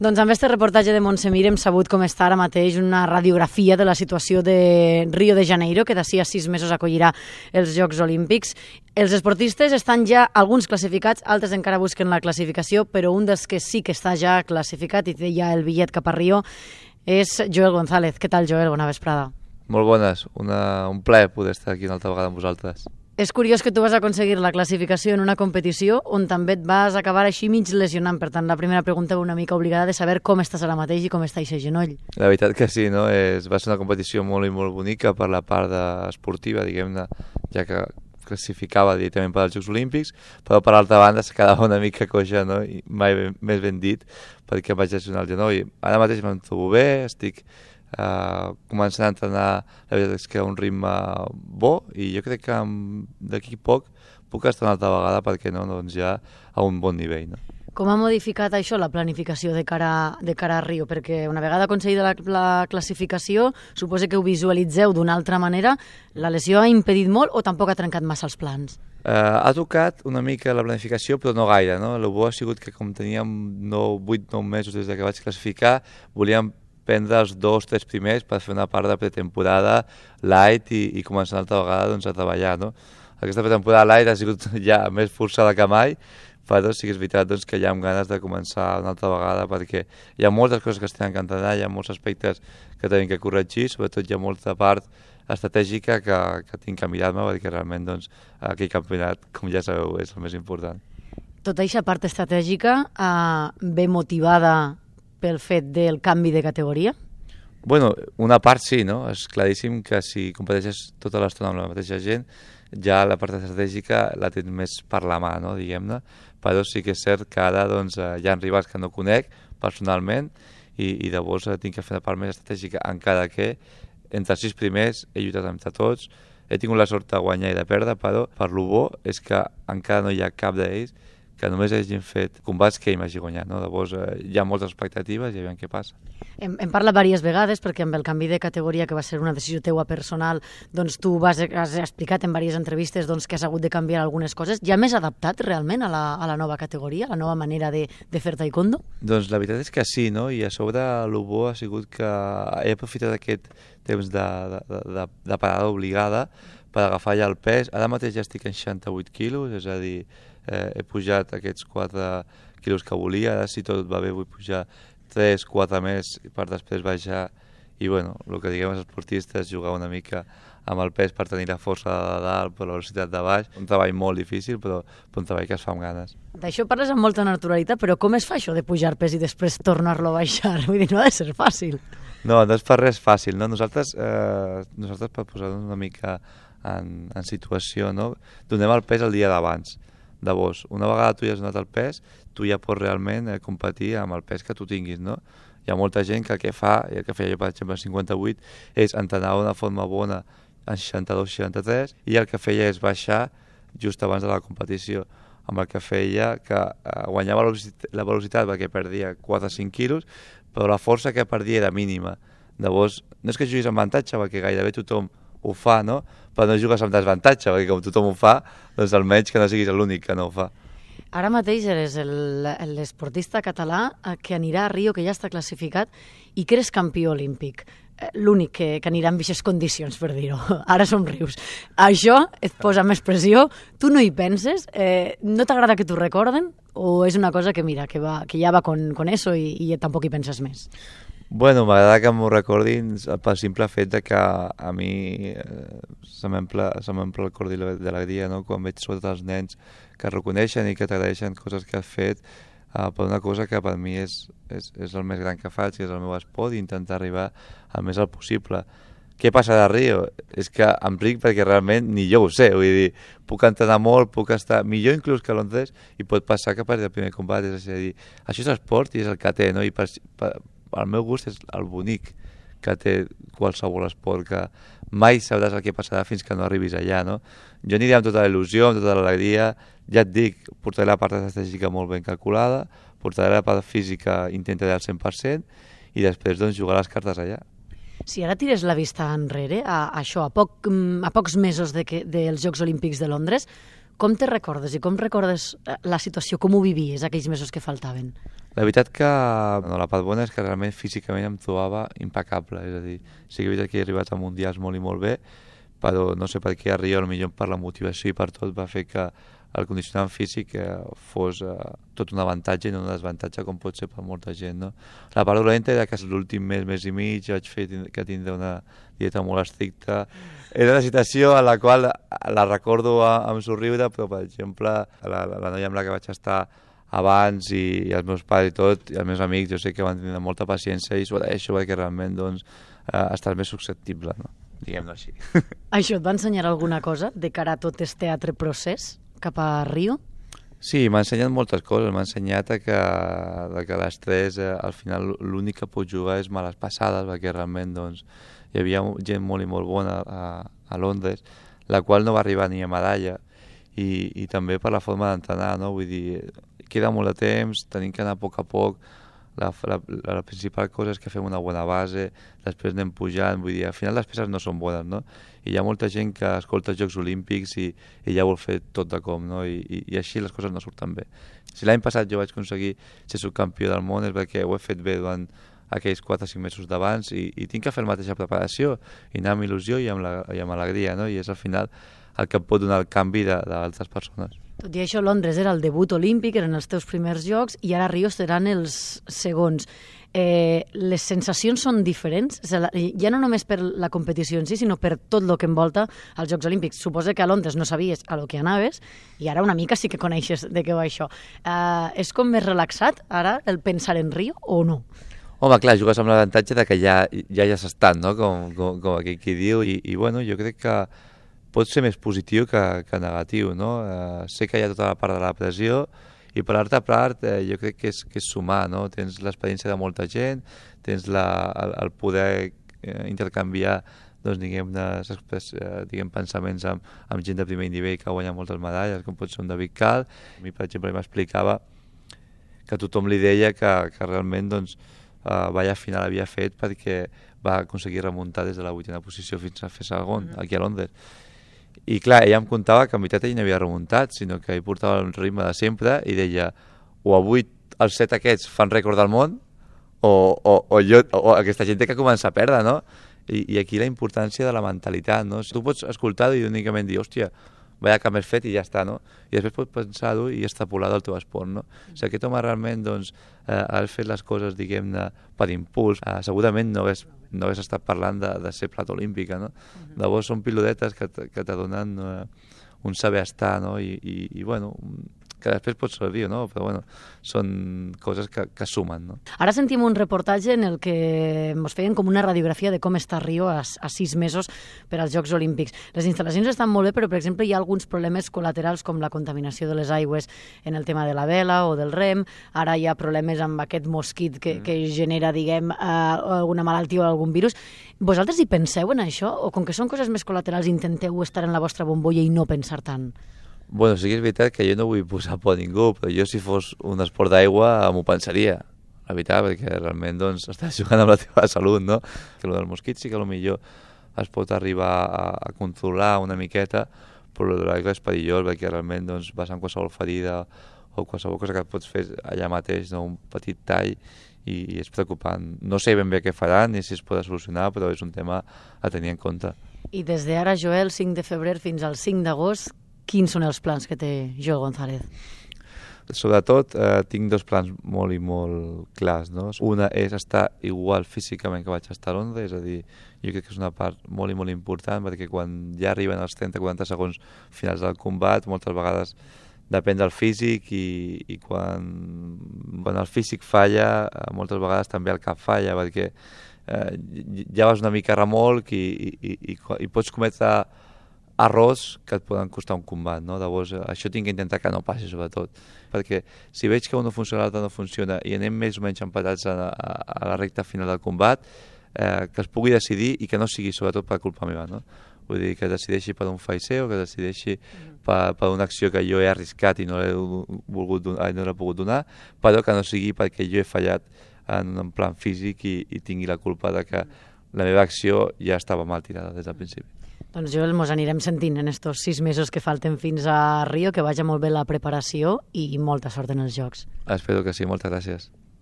Doncs amb aquest reportatge de Montsemir hem sabut com està ara mateix una radiografia de la situació de Rio de Janeiro, que d'ací a sis mesos acollirà els Jocs Olímpics. Els esportistes estan ja alguns classificats, altres encara busquen la classificació, però un dels que sí que està ja classificat i té ja el bitllet cap a Rio és Joel González. Què tal, Joel? Bona vesprada. Molt bones, Una, un plaer poder estar aquí una altra vegada amb vosaltres. És curiós que tu vas aconseguir la classificació en una competició on també et vas acabar així mig lesionant. Per tant, la primera pregunta una mica obligada de saber com estàs ara mateix i com està aquest genoll. La veritat que sí, no? És, va ser una competició molt i molt bonica per la part de, esportiva, diguem-ne, ja que classificava directament per als Jocs Olímpics, però per l'altra banda se quedava una mica coixa, no? I mai ben, més ben dit, perquè vaig lesionar el genoll. Ara mateix me'n trobo bé, estic Uh, començant a entrenar, la veritat és que a un ritme bo i jo crec que d'aquí poc puc estar una altra vegada perquè no, doncs ja a un bon nivell. No? Com ha modificat això la planificació de cara, de cara a Rio? Perquè una vegada aconseguida la, la classificació, suposa que ho visualitzeu d'una altra manera, la lesió ha impedit molt o tampoc ha trencat massa els plans? Uh, ha tocat una mica la planificació, però no gaire. No? El bo ha sigut que com teníem 8-9 mesos des que vaig classificar, volíem prendre els dos, tres primers per fer una part de pretemporada light i, i començar una altra vegada doncs, a treballar. No? Aquesta pretemporada light ha sigut ja més forçada que mai, però sí que és veritat doncs, que ja amb ganes de començar una altra vegada perquè hi ha moltes coses que es tenen que entrenar, hi ha molts aspectes que tenim que corregir, sobretot hi ha molta part estratègica que, que tinc que mirar-me perquè realment doncs, aquell campionat, com ja sabeu, és el més important. Tota aquesta part estratègica eh, ve motivada pel fet del canvi de categoria? Bueno, una part sí, no? És claríssim que si competeixes tota l'estona amb la mateixa gent, ja la part estratègica la tens més per la mà, no? diguem-ne, però sí que és cert que ara doncs, eh, hi ha rivals que no conec personalment i, i llavors eh, tinc que fer la part més estratègica, encara que entre els sis primers he lluitat entre tots, he tingut la sort de guanyar i de perdre, però per lo bo és que encara no hi ha cap d'ells que només hagin fet combats que ell m'hagi guanyat. No? Llavors eh, hi ha moltes expectatives i aviam què passa. Hem, hem parlat diverses vegades perquè amb el canvi de categoria que va ser una decisió teua personal, doncs tu vas, has explicat en diverses entrevistes doncs, que has hagut de canviar algunes coses. Ja més adaptat realment a la, a la nova categoria, a la nova manera de, de fer taekwondo? Doncs la veritat és que sí, no? i a sobre el bo ha sigut que he aprofitat aquest temps de, de, de, de parada obligada per agafar ja el pes. Ara mateix ja estic en 68 quilos, és a dir, eh, he pujat aquests 4 quilos que volia, ara si tot va bé vull pujar 3, 4 més per després baixar i bueno, el que diguem els esportistes, jugar una mica amb el pes per tenir la força de dalt, per la velocitat de baix, un treball molt difícil, però, però un treball que es fa amb ganes. D'això parles amb molta naturalitat, però com es fa això de pujar pes i després tornar-lo a baixar? Vull dir, no ha de ser fàcil. No, no és per res fàcil, no? Nosaltres, eh, nosaltres per posar-nos una mica en, en situació, no? Donem el pes el dia d'abans de vos. Una vegada tu ja has donat el pes, tu ja pots realment eh, competir amb el pes que tu tinguis, no? Hi ha molta gent que el que fa, i el que feia jo per exemple en 58, és entrenar d'una forma bona en 62-63 i el que feia és baixar just abans de la competició amb el que feia que eh, guanyava la velocitat, perquè perdia 4-5 quilos, però la força que perdia era mínima. Llavors, no és que juguis avantatge, perquè gairebé tothom ho fa, no? Però no jugues amb desavantatge, perquè com tothom ho fa, doncs almenys que no siguis l'únic que no ho fa. Ara mateix eres l'esportista català eh, que anirà a Rio, que ja està classificat, i que eres campió olímpic. Eh, l'únic que, que anirà en aquestes condicions, per dir-ho. Ara som rius. Això et posa més pressió, tu no hi penses, eh, no t'agrada que t'ho recorden, o és una cosa que, mira, que, va, que ja va con, con eso i, i tampoc hi penses més? Bueno, m'agrada que m'ho recordin pel simple fet de que a mi eh, se m'emple el cor d'alegria no? quan veig sobretot els nens que reconeixen i que t'agraeixen coses que has fet eh, per una cosa que per mi és, és, és el més gran que faig, que és el meu esport i intentar arribar al més alt possible. Què passa de Rio? És que em ric perquè realment ni jo ho sé, vull dir, puc entrenar molt, puc estar millor inclús que Londres i pot passar que per el primer combat, és a dir, això és esport i és el que té, no? I per, per, el meu gust és el bonic que té qualsevol esport, que mai sabràs el que passarà fins que no arribis allà, no? Jo aniré amb tota la il·lusió, amb tota l'alegria, ja et dic, portaré la part estratègica molt ben calculada, portaré la part física, intentaré al 100%, i després doncs, jugar les cartes allà. Si ara tires la vista enrere, a, a això, a, poc, a pocs mesos de que, dels Jocs Olímpics de Londres, com te recordes i com recordes eh, la situació, com ho vivies aquells mesos que faltaven? La veritat que no, la part bona és que realment físicament em trobava impecable, és a dir, sí que que he arribat a Mundials molt i molt bé, però no sé per què a Rio, potser per la motivació i per tot, va fer que el condicionament físic eh, fos eh, tot un avantatge i no un desavantatge com pot ser per molta gent. No? La part dolenta era que l'últim mes, mes i mig vaig fer que tindre una dieta molt estricta. Era una situació en la qual la recordo amb somriure, però per exemple la, la noia amb la que vaig estar abans i, i els meus pares i tot, i els meus amics, jo sé que van tenir molta paciència i s'ho agraeixo perquè realment doncs, eh, estàs més susceptible, no? Diguem-ho així. Això et va ensenyar alguna cosa de cara a tot aquest teatre procés cap a Rio? Sí, m'ha ensenyat moltes coses. M'ha ensenyat que, que l'estrès, eh, al final, l'únic que pot jugar és males passades, perquè realment doncs, hi havia gent molt i molt bona a, a Londres, la qual no va arribar ni a medalla, i, i també per la forma d'entrenar, no? Vull dir, queda molt de temps, tenim que anar a poc a poc, la, la, la principal cosa és que fem una bona base, després anem pujant, vull dir, al final les peces no són bones, no? I hi ha molta gent que escolta els Jocs Olímpics i, i ja vol fer tot de com, no? I, i, i així les coses no surten bé. Si l'any passat jo vaig aconseguir ser subcampió del món és perquè ho he fet bé durant aquells 4 o 5 mesos d'abans i, i tinc que fer la mateixa preparació i anar amb il·lusió i amb, la, i amb alegria, no? I és al final el que pot donar el canvi d'altres persones. Tot i això, Londres era el debut olímpic, eren els teus primers jocs, i ara Rio seran els segons. Eh, les sensacions són diferents, ja no només per la competició en si, sinó per tot el que envolta els Jocs Olímpics. Suposa que a Londres no sabies a lo que anaves, i ara una mica sí que coneixes de què va això. Eh, és com més relaxat, ara, el pensar en Rio, o no? Home, clar, jugues amb l'avantatge de que ja ja, ja s'estan, no? com, com, com aquí qui diu, i, i bueno, jo crec que pot ser més positiu que, que negatiu, no? Eh, sé que hi ha tota la part de la pressió i per l'altra part eh, jo crec que és, que és sumar, no? Tens l'experiència de molta gent, tens la, el, el poder eh, intercanviar doncs, diguem, eh, diguem pensaments amb, amb gent de primer nivell que guanya moltes medalles, com pot ser un David Cal. A mi, per exemple, m'explicava que tothom li deia que, que realment doncs, eh, balla final havia fet perquè va aconseguir remuntar des de la vuitena posició fins a fer segon, mm -hmm. aquí a Londres i clar, ella em contava que en veritat ell no havia remuntat, sinó que ell portava un ritme de sempre i deia o avui els set aquests fan rècord del món o, o, o, jo, o aquesta gent que començar a perdre, no? I, i aquí la importància de la mentalitat, no? Si tu pots escoltar-ho i únicament dir, hòstia, veia que m'has fet i ja està, no? I després pots pensar-ho i extrapolar del teu esport, no? O sigui, aquest home realment, doncs, eh, ha fet les coses, diguem-ne, per impuls. Eh, segurament no hagués, no hagués estat parlant de, de ser plata olímpica, no? Uh -huh. Llavors són pilodetes que, que te donen eh, un saber estar, no? I, i, i bueno, que després pot servir, no? però bueno, són coses que, que sumen. No? Ara sentim un reportatge en el que ens feien com una radiografia de com està Rio a, a sis mesos per als Jocs Olímpics. Les instal·lacions estan molt bé, però per exemple hi ha alguns problemes col·laterals com la contaminació de les aigües en el tema de la vela o del rem, ara hi ha problemes amb aquest mosquit que, mm. que genera, diguem, uh, una malaltia o algun virus. Vosaltres hi penseu en això? O com que són coses més col·laterals intenteu estar en la vostra bombolla i no pensar tant? Bueno, sí que és veritat que jo no vull posar por a ningú, però jo si fos un esport d'aigua m'ho pensaria, la veritat, perquè realment doncs, estàs jugant amb la teva salut, no? Que el del mosquit sí que millor es pot arribar a, a controlar una miqueta, però el de l'aigua és perillós perquè realment doncs, vas amb qualsevol ferida o qualsevol cosa que pots fer allà mateix, no? un petit tall, i, i és preocupant. No sé ben bé què faran ni si es pot solucionar, però és un tema a tenir en compte. I des d'ara, Joel, 5 de febrer fins al 5 d'agost, quins són els plans que té Joel González? Sobretot eh, tinc dos plans molt i molt clars. No? Una és estar igual físicament que vaig estar a Londres, és a dir, jo crec que és una part molt i molt important perquè quan ja arriben els 30-40 segons finals del combat, moltes vegades depèn del físic i, i quan, quan el físic falla, eh, moltes vegades també el cap falla perquè eh, ja vas una mica remolc i, i, i, i pots cometre errors que et poden costar un combat, no? Llavors, això tinc que intentar que no passi, sobretot, perquè si veig que un no funciona, l'altre no funciona, i anem més o menys empatats a, a, a la recta final del combat, eh, que es pugui decidir i que no sigui sobretot per culpa meva, no? Vull dir, que decideixi per un faiser o que decideixi mm. per, per una acció que jo he arriscat i no l'he volgut donar, no l'he pogut donar, però que no sigui perquè jo he fallat en un plan físic i, i tingui la culpa de que la meva acció ja estava mal tirada des del principi. Doncs Joel, mos anirem sentint en estos sis mesos que falten fins a Rio, que vagi molt bé la preparació i molta sort en els Jocs. Espero que sí, moltes gràcies.